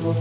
どうも。